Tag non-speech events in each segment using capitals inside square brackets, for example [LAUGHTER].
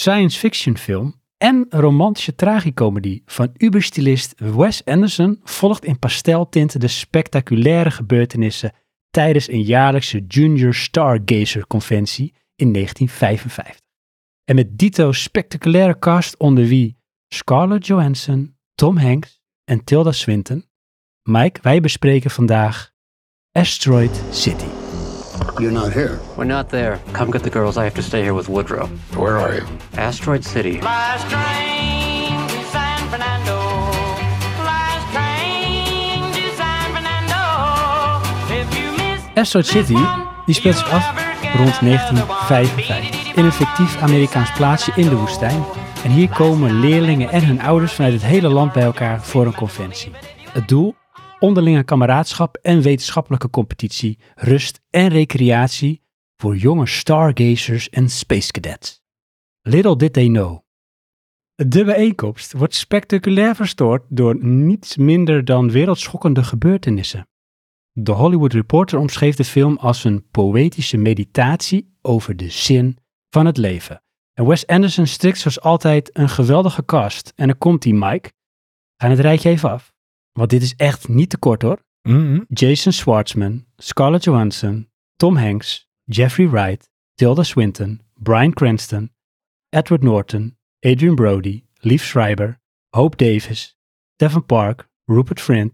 science fiction film en romantische tragicomedie van uberstilist Wes Anderson volgt in pasteltinten de spectaculaire gebeurtenissen tijdens een jaarlijkse Junior Stargazer conventie in 1955. En met dito spectaculaire cast onder wie Scarlett Johansson, Tom Hanks en Tilda Swinton. Mike, wij bespreken vandaag Asteroid City. You're not here. We're not there. Come get the girls. I have to stay here with Woodrow. Where are you? Asteroid City. Last train to San Fernando. Last train to San Fernando. If you miss Asteroid City die speelt zich af rond 1955 in een fictief Amerikaans plaatsje in de woestijn. En hier komen leerlingen en hun ouders vanuit het hele land bij elkaar voor een conventie. Het doel? Onderlinge kameraadschap en wetenschappelijke competitie, rust en recreatie voor jonge stargazers en space cadets. Little did they know. De bijeenkomst wordt spectaculair verstoord door niets minder dan wereldschokkende gebeurtenissen. De Hollywood Reporter omschreef de film als een poëtische meditatie over de zin van het leven. En Wes Anderson strikt zoals altijd een geweldige cast. En dan komt die Mike. Gaan het rijtje even af. Want dit is echt niet te kort hoor. Mhm. Jason Schwartzman, Scarlett Johansson, Tom Hanks, Jeffrey Wright, Tilda Swinton, Bryan Cranston, Edward Norton, Adrian Brody, Liev Schreiber, Hope Davis, Stephen Park, Rupert Friend,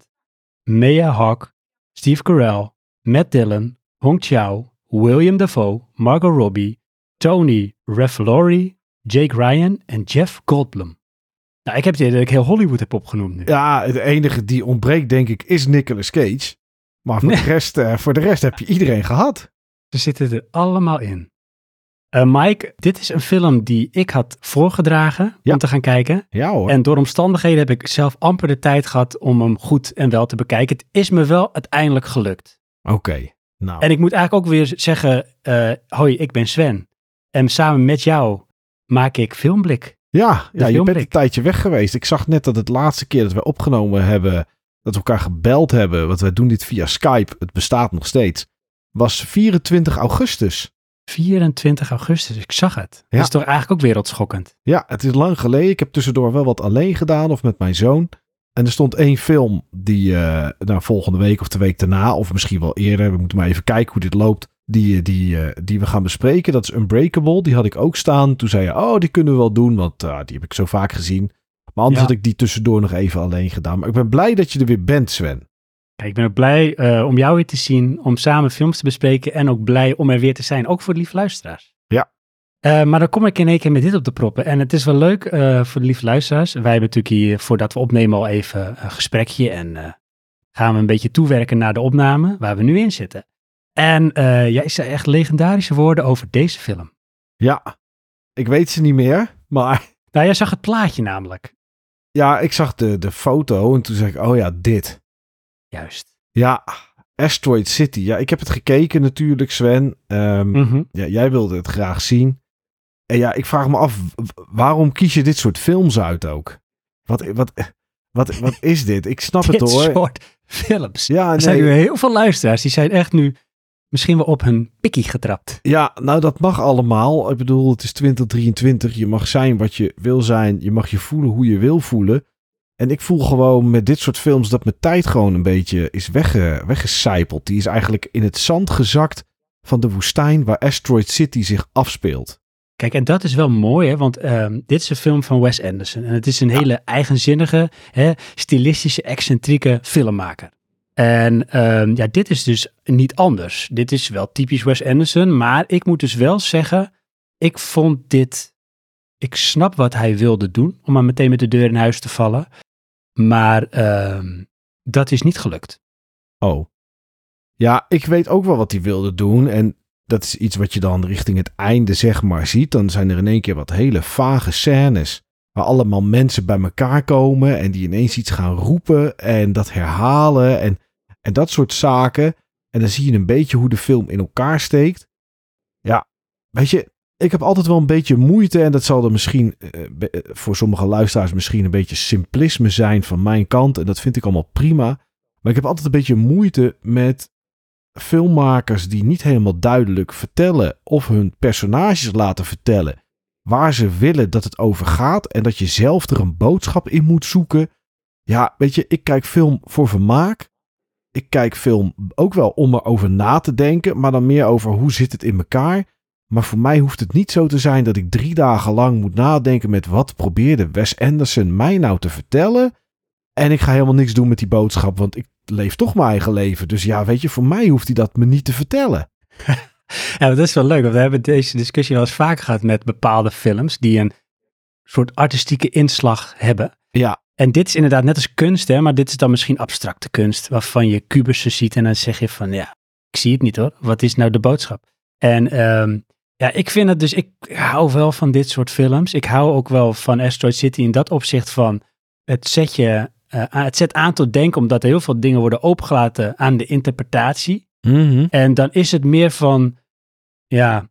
Maya Hawke, Steve Carell, Matt Dillon, Hong Chao, William Dafoe, Margot Robbie, Tony Revolori, Jake Ryan en Jeff Goldblum. Nou, ik heb het idee dat ik heel Hollywood heb opgenoemd nu. Ja, de enige die ontbreekt, denk ik, is Nicolas Cage. Maar voor, Nee. de, rest, eh, voor de rest heb je iedereen gehad. Ze zitten er allemaal in. Eh, Mike, dit is een film die ik had voorgedragen Ja. om te gaan kijken. Ja hoor. En door omstandigheden heb ik zelf amper de tijd gehad om hem goed en wel te bekijken. Het is me wel uiteindelijk gelukt. Oké. Nou, En ik moet eigenlijk ook weer zeggen, eh, hoi, ik ben Sven. En samen met jou maak ik Filmblik. Ja, ja, je bent een tijdje weg geweest. Ik zag net dat het laatste keer dat we opgenomen hebben, dat we elkaar gebeld hebben, want wij doen dit via Skype, het bestaat nog steeds, was 24 augustus. 24 augustus, ik zag het. Ja. Dat is toch eigenlijk ook wereldschokkend. Ja, het is lang geleden. Ik heb tussendoor wel wat alleen gedaan of met mijn zoon. En er stond één film die nou, volgende week of de week daarna, of misschien wel eerder, we moeten maar even kijken hoe dit loopt, die, die, eh, die we gaan bespreken. Dat is Unbreakable. Die had ik ook staan. Toen zei je, oh, die kunnen we wel doen, want ah, die heb ik zo vaak gezien. Maar anders Ja. had ik die tussendoor nog even alleen gedaan. Maar ik ben blij dat je er weer bent, Sven. Ik ben ook blij eh, om jou weer te zien, om samen films te bespreken en ook blij om er weer te zijn, ook voor de lieve luisteraars. Ja. Eh, maar dan kom ik in één keer met dit op de proppen. En het is wel leuk eh, voor de lieve luisteraars. Wij hebben natuurlijk hier, voordat we opnemen, al even een gesprekje. En eh, gaan we een beetje toewerken naar de opname waar we nu in zitten. En eh, jij zei echt legendarische woorden over deze film. Ja, ik weet ze niet meer, maar [LAUGHS] Nou, jij zag het plaatje namelijk. ja, ik zag de, de foto en toen zei ik, oh ja, dit. Juist. Ja, Asteroid City. Ja, ik heb het gekeken natuurlijk, Sven. Ehm, Mhm. Ja, jij wilde het graag zien. En ja, ik vraag me af, waarom kies je dit soort films uit ook? Wat, wat, wat, wat is dit? Ik snap het [LAUGHS] Dit hoor. soort films. Ja, Er zijn nee. nu heel veel luisteraars die zijn echt nu misschien wel op hun pikkie getrapt. ja, nou dat mag allemaal. Ik bedoel, het is 2023. Je mag zijn wat je wil zijn. Je mag je voelen hoe je wil voelen. En ik voel gewoon met dit soort films dat mijn tijd gewoon een beetje is wegge, weggecijpeld. Die is eigenlijk in het zand gezakt van de woestijn waar Asteroid City zich afspeelt. Kijk, en dat is wel mooi, hè? want ehm, dit is een film van Wes Anderson. En het is een hele eigenzinnige, hè, stilistische, excentrieke filmmaker. En ehm, ja, dit is dus niet anders. Dit is wel typisch Wes Anderson, maar ik moet dus wel zeggen, ik vond dit, ik snap wat hij wilde doen, om maar meteen met de deur in huis te vallen. Maar ehm, dat is niet gelukt. Oh. Ja, ik weet ook wel wat hij wilde doen. En dat is iets wat je dan richting het einde zeg maar ziet. Dan zijn er in één keer wat hele vage scènes. Waar allemaal mensen bij elkaar komen. En die ineens iets gaan roepen. En dat herhalen. En, en dat soort zaken. En dan zie je een beetje hoe de film in elkaar steekt. Ja, weet je. Ik heb altijd wel een beetje moeite. En dat zal er misschien eh, eh, voor sommige luisteraars misschien een beetje simplisme zijn van mijn kant. En dat vind ik allemaal prima. Maar ik heb altijd een beetje moeite met filmmakers die niet helemaal duidelijk vertellen of hun personages laten vertellen waar ze willen dat het over gaat en dat je zelf er een boodschap in moet zoeken. Ja, weet je, ik kijk film voor vermaak. Ik kijk film ook wel om erover na te denken, maar dan meer over hoe zit het in elkaar. Maar voor mij hoeft het niet zo te zijn dat ik drie dagen lang moet nadenken met wat probeerde Wes Anderson mij nou te vertellen. En ik ga helemaal niks doen met die boodschap, want ik leef toch mijn eigen leven. Dus ja, weet je, voor mij hoeft hij dat me niet te vertellen. [LAUGHS] Ja, dat is wel leuk, want we hebben deze discussie wel eens vaker gehad met bepaalde films die een soort artistieke inslag hebben. Ja, En dit is inderdaad net als kunst, hè, maar dit is dan misschien abstracte kunst, waarvan je kubussen ziet en dan zeg je van, ja, ik zie het niet hoor, wat is nou de boodschap? En ehm, ja, ik vind het dus, ik hou wel van dit soort films. Ik hou ook wel van Asteroid City in dat opzicht van, het zet je, eh, aan- het zet aan tot denken, omdat er heel veel dingen worden opengelaten aan de interpretatie. Mhm. En dan is het meer van, ja,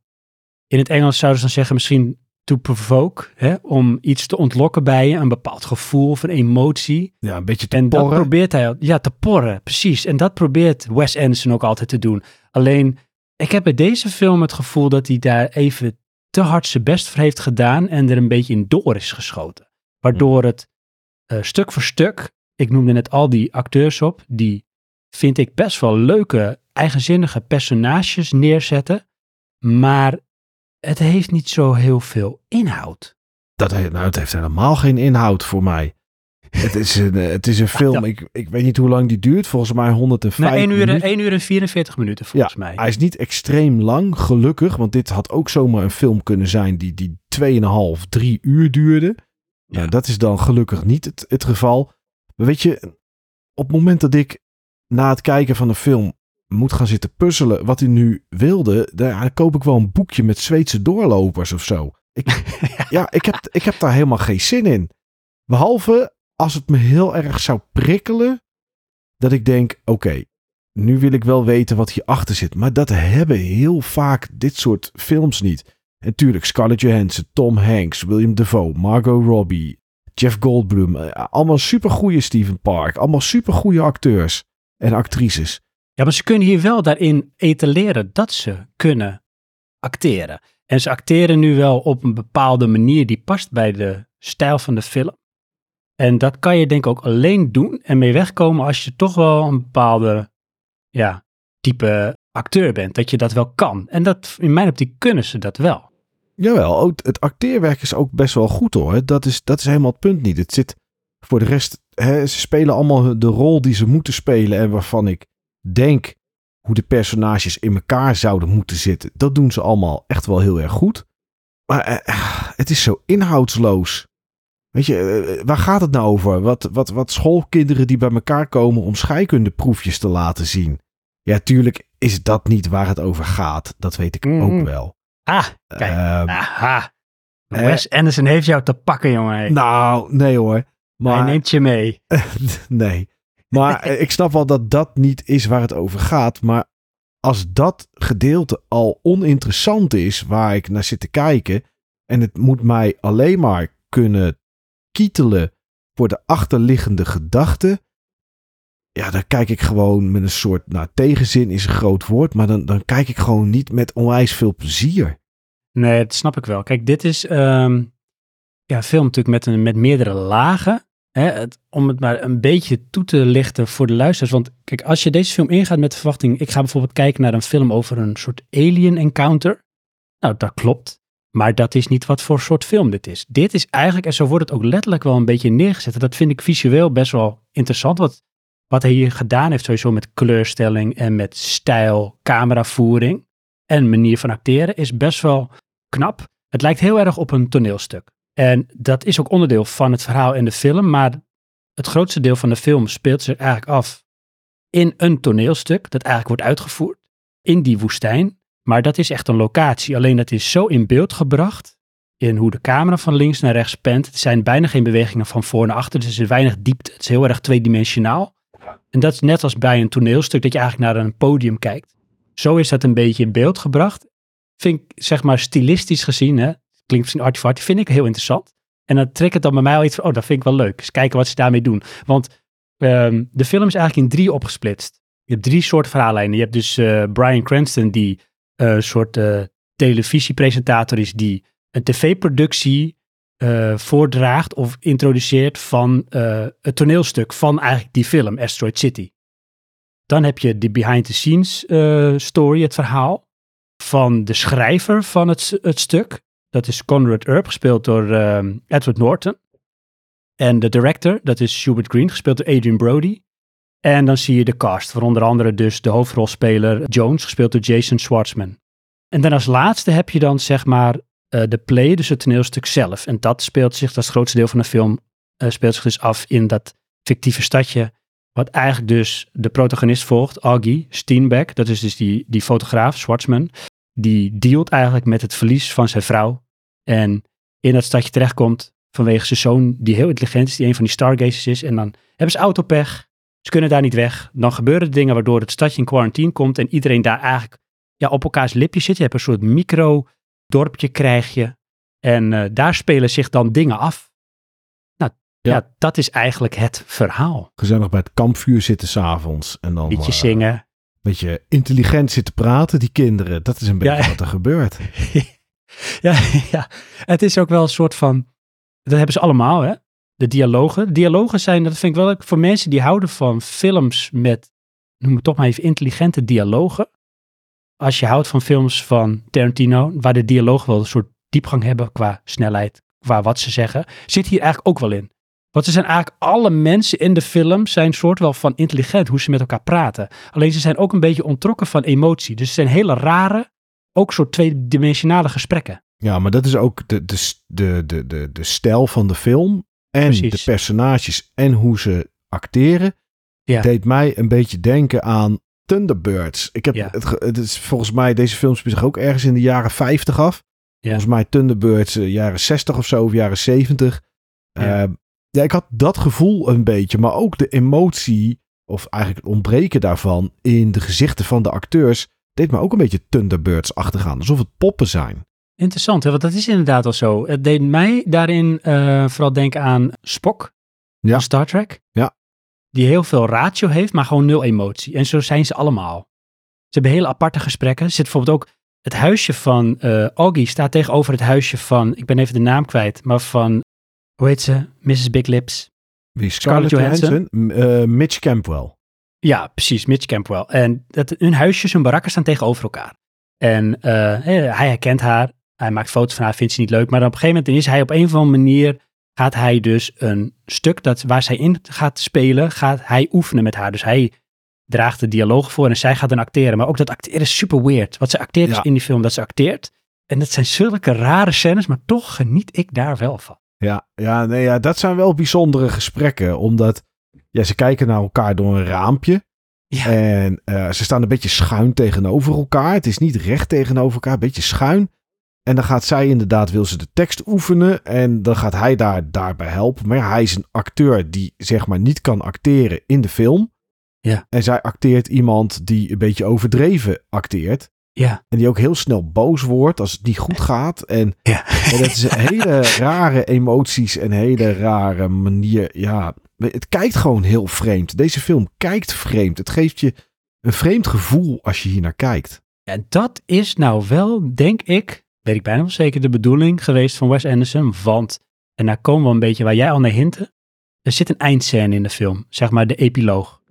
in het Engels zouden ze dan zeggen misschien to provoke, hè, om iets te ontlokken bij je, een bepaald gevoel of een emotie. ja een beetje te En dat porren. probeert hij, ja, te porren, precies. En dat probeert Wes Anderson ook altijd te doen. Alleen, ik heb bij deze film het gevoel dat hij daar even te hard zijn best voor heeft gedaan en er een beetje in door is geschoten. Waardoor het eh, stuk voor stuk, ik noemde net al die acteurs op, die vind ik best wel leuke, eigenzinnige personages neerzetten, maar het heeft niet zo heel veel inhoud. Dat, he- nou, het heeft helemaal geen inhoud voor mij. Het is een, eh, het is een [LAUGHS] film, ja. ik, ik weet niet hoe lang die duurt. Volgens mij 105 Nou, 1 uur, en- minuten. 1 uur en 44 minuten volgens mij. Hij is niet extreem lang, gelukkig. Want dit had ook zomaar een film kunnen zijn die, die 2,5, 3 uur duurde. Ja. Nou, dat is dan gelukkig niet het, het geval. Maar weet je, op het moment dat ik na het kijken van een film moet gaan zitten puzzelen wat hij nu wilde, daar koop ik wel een boekje met Zweedse doorlopers of zo. Ik, [LAUGHS] ja, ik heb, ik heb daar helemaal geen zin in. Behalve als het me heel erg zou prikkelen, dat ik denk, oké, nu wil ik wel weten wat hierachter zit. Maar dat hebben heel vaak dit soort films niet. En tuurlijk, Scarlett Johansson, Tom Hanks, William Dafoe, Margot Robbie, Jeff Goldblum. eh, Allemaal supergoeie Steven Park. Allemaal supergoeie acteurs en actrices. Ja, maar ze kunnen hier wel daarin etaleren dat ze kunnen acteren. En ze acteren nu wel op een bepaalde manier die past bij de stijl van de film. En dat kan je denk ik ook alleen doen en mee wegkomen als je toch wel een bepaalde ja, type acteur bent. Dat je dat wel kan. En dat, in mijn optiek kunnen ze dat wel. Jawel, het acteerwerk is ook best wel goed hoor. Dat is, dat is helemaal het punt niet. Het zit voor de rest, hè, ze spelen allemaal de rol die ze moeten spelen en waarvan ik denk hoe de personages in elkaar zouden moeten zitten. Dat doen ze allemaal echt wel heel erg goed. Maar eh, het is zo inhoudsloos. Weet je, eh, waar gaat het nou over? Wat, wat, wat schoolkinderen die bij elkaar komen om scheikundeproefjes te laten zien. Ja, tuurlijk is dat niet waar het over gaat. Dat weet ik Mhm. ook wel. Ah, kijk. Ehm, Aha. eh, Wes Anderson heeft jou te pakken, jongen. Nou, nee hoor. Maar, Hij neemt je mee. [LAUGHS] nee. Maar eh, ik snap wel dat dat niet is waar het over gaat. Maar als dat gedeelte al oninteressant is waar ik naar zit te kijken. En het moet mij alleen maar kunnen kietelen voor de achterliggende gedachte. Ja, dan kijk ik gewoon met een soort, nou tegenzin is een groot woord. Maar dan, dan kijk ik gewoon niet met onwijs veel plezier. Nee, dat snap ik wel. Kijk, dit is ehm, ja, film natuurlijk met, een, met meerdere lagen. Om het maar een beetje toe te lichten voor de luisteraars. Want kijk, als je deze film ingaat met de verwachting... ik ga bijvoorbeeld kijken naar een film over een soort alien encounter. Nou, dat klopt. Maar dat is niet wat voor soort film dit is. Dit is eigenlijk, en zo wordt het ook letterlijk wel een beetje neergezet. En dat vind ik visueel best wel interessant. Wat, wat hij hier gedaan heeft sowieso met kleurstelling en met stijl, cameravoering en manier van acteren is best wel knap. Het lijkt heel erg op een toneelstuk. En dat is ook onderdeel van het verhaal in de film, maar het grootste deel van de film speelt zich eigenlijk af in een toneelstuk dat eigenlijk wordt uitgevoerd in die woestijn. Maar dat is echt een locatie. Alleen dat is zo in beeld gebracht in hoe de camera van links naar rechts pent. Het zijn bijna geen bewegingen van voor naar achter, dus er is weinig diepte. Het is heel erg tweedimensionaal. En dat is net als bij een toneelstuk dat je eigenlijk naar een podium kijkt. Zo is dat een beetje in beeld gebracht. Vind ik, zeg maar, stilistisch gezien, hè, klinkt misschien artifarty, vind ik heel interessant. En dan trekt het dan bij mij al iets van, oh, dat vind ik wel leuk. Eens kijken wat ze daarmee doen. Want ehm, de film is eigenlijk in drie opgesplitst. Je hebt drie soorten verhaallijnen. Je hebt dus eh, Brian Cranston, die eh, een soort eh, televisiepresentator is, die een tv-productie voordraagt of introduceert van het toneelstuk van eigenlijk die film, Asteroid City. Dan heb je de behind-the-scenes eh, story, het verhaal van de schrijver van het, het stuk. Dat is Conrad Earp, gespeeld door ehm, Edward Norton. En de director, dat is Hubert Green, gespeeld door Adrian Brody. En dan zie je de cast, voor onder andere dus de hoofdrolspeler Jones, gespeeld door Jason Schwartzman. En dan als laatste heb je dan zeg maar eh, de play, dus het toneelstuk zelf. En dat speelt zich, dat grootste deel van de film, eh, speelt zich dus af in dat fictieve stadje. Wat eigenlijk dus de protagonist volgt, Augie Steenbeck. Dat is dus die, die fotograaf, Schwartzman. Die dealt eigenlijk met het verlies van zijn vrouw. En in dat stadje terechtkomt vanwege zijn zoon, die heel intelligent is, die een van die stargazers is. En dan hebben ze autopech. Ze kunnen daar niet weg. Dan gebeuren dingen waardoor het stadje in quarantine komt en iedereen daar eigenlijk ja, op elkaars lipje zit. Je hebt een soort micro-dorpje krijg je. En eh, daar spelen zich dan dingen af. Nou, ja. Ja. dat is eigenlijk het verhaal. Gezellig bij het kampvuur zitten s'avonds. En dan Beetje eh, zingen. beetje intelligent zitten praten, die kinderen. Dat is een beetje Ja. wat er gebeurt. [LAUGHS] [LAUGHS] ja, ja, het is ook wel een soort van. Dat hebben ze allemaal, hè? De dialogen. Dialogen zijn, dat vind ik wel voor mensen die houden van films met, noem het toch maar even, intelligente dialogen. Als je houdt van films van Tarantino, waar de dialogen wel een soort diepgang hebben qua snelheid, qua wat ze zeggen, zit hier eigenlijk ook wel in. Want ze zijn eigenlijk alle mensen in de film zijn soort wel van intelligent, hoe ze met elkaar praten. Alleen ze zijn ook een beetje ontrokken van emotie. Dus het zijn hele rare, ook soort tweedimensionale gesprekken. Ja, maar dat is ook de, de, de, de, de, de stijl van de film. En Precies. de personages en hoe ze acteren. Ja. Deed mij een beetje denken aan Thunderbirds. Ik heb Ja. het, het is volgens mij, deze film speelt zich ook ergens in de jaren 50 af. Ja. Volgens mij Thunderbirds eh, jaren 60 of zo, of jaren 70. Ja. Eh, ja, ik had dat gevoel een beetje, maar ook de emotie, of eigenlijk het ontbreken daarvan in de gezichten van de acteurs, deed me ook een beetje Thunderbirds achtergaan. Alsof het poppen zijn. Interessant, hè? want dat is inderdaad al zo. Het deed mij daarin eh, vooral denken aan Spock Ja. van Star Trek. Ja. Die heel veel ratio heeft, maar gewoon nul emotie. En zo zijn ze allemaal. Ze hebben hele aparte gesprekken. Er zit bijvoorbeeld ook het huisje van eh Augie staat tegenover het huisje van, ik ben even de naam kwijt, maar van, hoe heet ze? Mrs. Big Lips. Wie? Scarlett Scarlett Johansson? Eh, Mitch Campbell. Ja, precies, Mitch Campbell. En dat, hun huisjes, hun barakken staan tegenover elkaar. En eh, eh, hij herkent haar, hij maakt foto's van haar, vindt ze niet leuk. Maar dan op een gegeven moment is hij op een of andere manier, gaat hij dus een stuk dat, waar zij in gaat spelen, gaat hij oefenen met haar. Dus hij draagt de dialoog voor en zij gaat dan acteren. Maar ook dat acteren is super weird. Wat ze acteert is in die film, dat ze acteert. En dat zijn zulke rare scènes, maar toch geniet ik daar wel van. Ja, ja, nee, ja, dat zijn wel bijzondere gesprekken. Omdat ja, ze kijken naar elkaar door een raampje. Ja. En eh, ze staan een beetje schuin tegenover elkaar. Het is niet recht tegenover elkaar, een beetje schuin. En dan gaat zij inderdaad, wil ze de tekst oefenen. En dan gaat hij daar, daarbij helpen. Maar ja, hij is een acteur die zeg maar niet kan acteren in de film. Ja. En zij acteert iemand die een beetje overdreven acteert. Ja, En die ook heel snel boos wordt als het niet goed gaat. En, ja. en [LAUGHS] dat is een hele rare emoties en hele rare manier. Ja, het kijkt gewoon heel vreemd. Deze film kijkt vreemd. Het geeft je een vreemd gevoel als je hier naar kijkt. En dat is nou wel, denk ik, weet ik bijna wel zeker, de bedoeling geweest van Wes Anderson. Want, en daar komen we een beetje waar jij al naar hinten. Er zit een eindscène in de film, zeg maar de epiloog.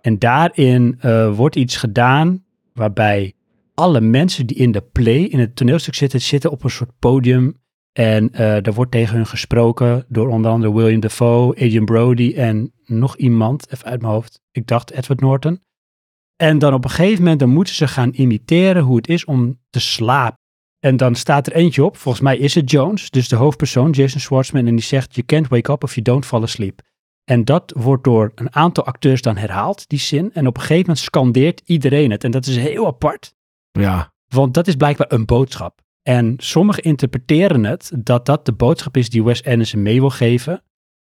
En daarin eh, wordt iets gedaan waarbij alle mensen die in de play, in het toneelstuk zitten, zitten op een soort podium. En eh er wordt tegen hun gesproken door onder andere William Dafoe, Adrian Brody en nog iemand, even uit mijn hoofd. Ik dacht Edward Norton. En dan op een gegeven moment dan moeten ze gaan imiteren hoe het is om te slapen. En dan staat er eentje op, volgens mij is het Jones, dus de hoofdpersoon, Jason Schwartzman, en die zegt, you can't wake up if you don't fall asleep. En dat wordt door een aantal acteurs dan herhaald, die zin. En op een gegeven moment scandeert iedereen het. En dat is heel apart, Ja, want dat is blijkbaar een boodschap. En sommigen interpreteren het dat dat de boodschap is die Wes Anderson mee wil geven.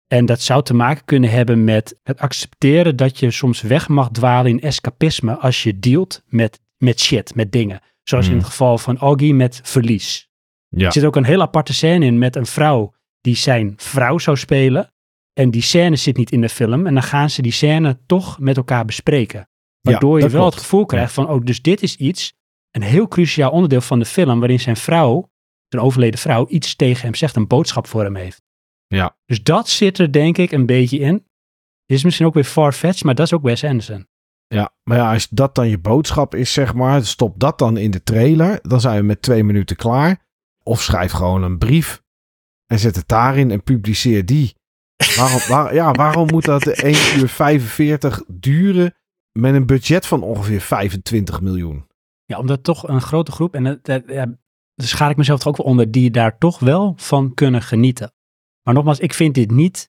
En dat zou te maken kunnen hebben met het accepteren dat je soms weg mag dwalen in escapisme als je dealt met, met shit, met dingen. Zoals in Hmm. het geval van Augie met verlies. ja. Er zit ook een heel aparte scène in met een vrouw die zijn vrouw zou spelen. En die scène zit niet in de film. En dan gaan ze die scène toch met elkaar bespreken. Waardoor je wel klopt. het gevoel krijgt van, oh, dus dit is iets, een heel cruciaal onderdeel van de film, waarin zijn vrouw zijn overleden vrouw, iets tegen hem zegt, een boodschap voor hem heeft. Ja. Dus dat zit er denk ik een beetje in. Is misschien ook weer far-fetched, maar dat is ook Wes Anderson. Ja, maar ja, als dat dan je boodschap is, zeg maar, stop dat dan in de trailer. Dan zijn we met twee minuten klaar. Of schrijf gewoon een brief en zet het daarin en publiceer die. Waarom, waar, ja, waarom moet dat 1 uur 45 duren met een budget van ongeveer 25 miljoen? Ja, omdat toch een grote groep, en dat, dat, ja, daar schaar ik mezelf toch ook wel onder, die daar toch wel van kunnen genieten. Maar nogmaals, ik vind dit niet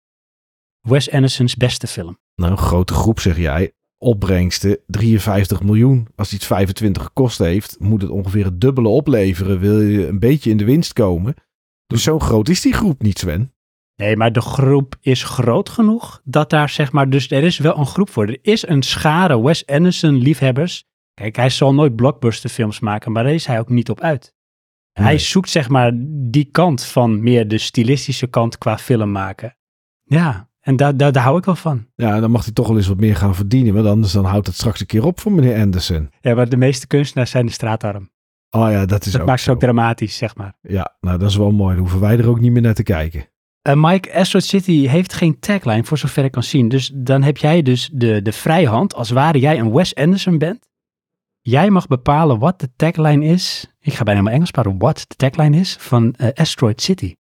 Wes Anderson's beste film. Nou, een grote groep zeg jij. Opbrengsten 53 miljoen. Als iets 25 gekost heeft, moet het ongeveer het dubbele opleveren. Wil je een beetje in de winst komen? Dus zo groot is die groep niet, Sven. Nee, maar de groep is groot genoeg dat daar zeg maar, dus er is wel een groep voor. Er is een schare Wes Anderson liefhebbers. Kijk, hij zal nooit blockbuster films maken, maar daar is hij ook niet op uit. Hij zoekt zeg maar die kant van meer de stilistische kant qua film maken. Ja, en daar, daar, daar hou ik wel van. Ja, dan mag hij toch wel eens wat meer gaan verdienen. Want anders dan houdt het straks een keer op voor meneer Anderson. Ja, maar de meeste kunstenaars zijn de straatarm. Oh ja, dat is Dat ook maakt ze ook dramatisch, zeg maar. Ja, nou dat is wel mooi. Dan hoeven wij er ook niet meer naar te kijken. Eh, Mike, Asteroid City heeft geen tagline, voor zover ik kan zien. Dus dan heb jij dus de, de vrijhand, als ware jij een Wes Anderson bent. Jij mag bepalen wat de tagline is. Ik ga bijna maar Engels praten. Wat de tagline is van eh, Asteroid City.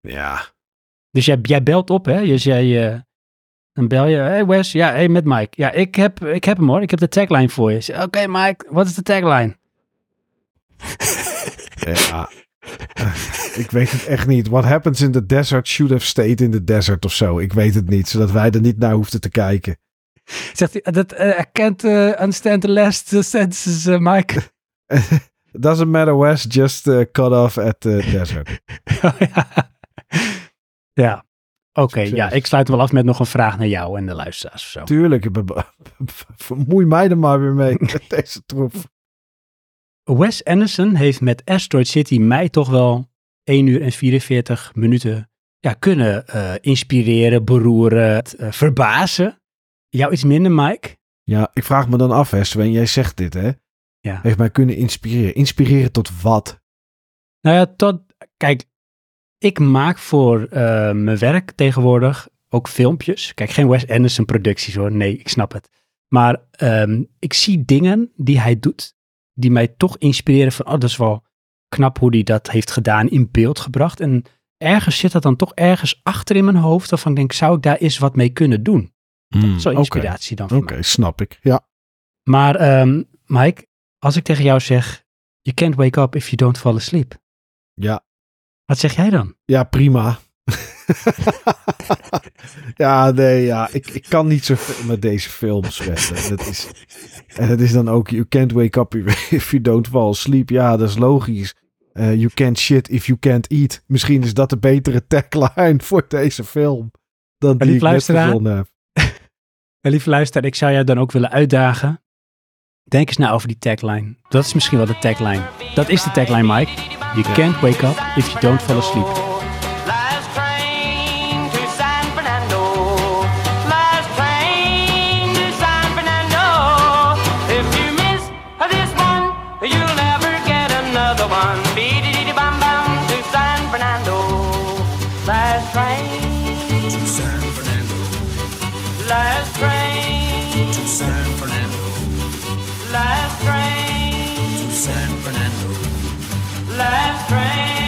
Ja, Dus jij, jij belt op, hè? Dus jij, eh, dan bel je, hey Wes, ja, hey met Mike. Ja, ik heb, ik heb hem hoor, ik heb de tagline voor je. Oké Mike, wat is de tagline? ja. [LAUGHS] ik weet het echt niet. What happens in the desert should have stayed in the desert of zo. Ik weet het niet, zodat wij er niet naar hoefden te kijken. Zegt hij, dat, eh, I can't eh, understand the last sentences, eh, Mike. [LAUGHS] [LAUGHS] Doesn't matter, Wes. Just cut off at the desert. [LAUGHS] ja. ja. Oké, ja, ik sluit wel af met nog een vraag naar jou en de luisteraars of zo. Tuurlijk, vermoei mij er maar weer mee met deze troep. Wes Anderson heeft met Asteroid City mij toch wel 1 uur en 44 minuten ja, kunnen inspireren, beroeren, verbazen. Jou iets minder, Mike? Ja, ik vraag me dan af, hè, Sven. Jij zegt dit, hè? Ja. Heeft mij kunnen inspireren. Inspireren tot wat? Nou ja, tot, kijk, ik maak voor eh, mijn werk tegenwoordig ook filmpjes. Kijk, geen Wes Anderson producties hoor, nee, ik snap het. Maar ehm, ik zie dingen die hij doet, die mij toch inspireren van, oh, dat is wel knap hoe hij dat heeft gedaan, in beeld gebracht. En ergens zit dat dan toch ergens achter in mijn hoofd, waarvan ik denk, zou ik daar eens wat mee kunnen doen? Hmm, Zo'n inspiratie dan Oké, snap ik. Ja. Maar ehm, Mike, als ik tegen jou zeg, you can't wake up if you don't fall asleep. Ja, Wat zeg jij dan? ja prima. [LAUGHS] ja, nee, ja. Ik, ik kan niet zo met deze films vetten. Dat is, en het is dan ook, you can't wake up if you don't fall asleep. Ja, dat is logisch. Eh, you can't shit if you can't eat. Misschien is dat de betere tagline voor deze film. Dan die ik net heb. Wel, lieve luisteraar, ik zou jou dan ook willen uitdagen. Denk eens na over die tagline. Dat is misschien wel de tagline. Dat is de tagline, Mike. You can't wake up if you don't fall asleep. Last train to San Last train to San Fernando. Last train to San Fernando. Last train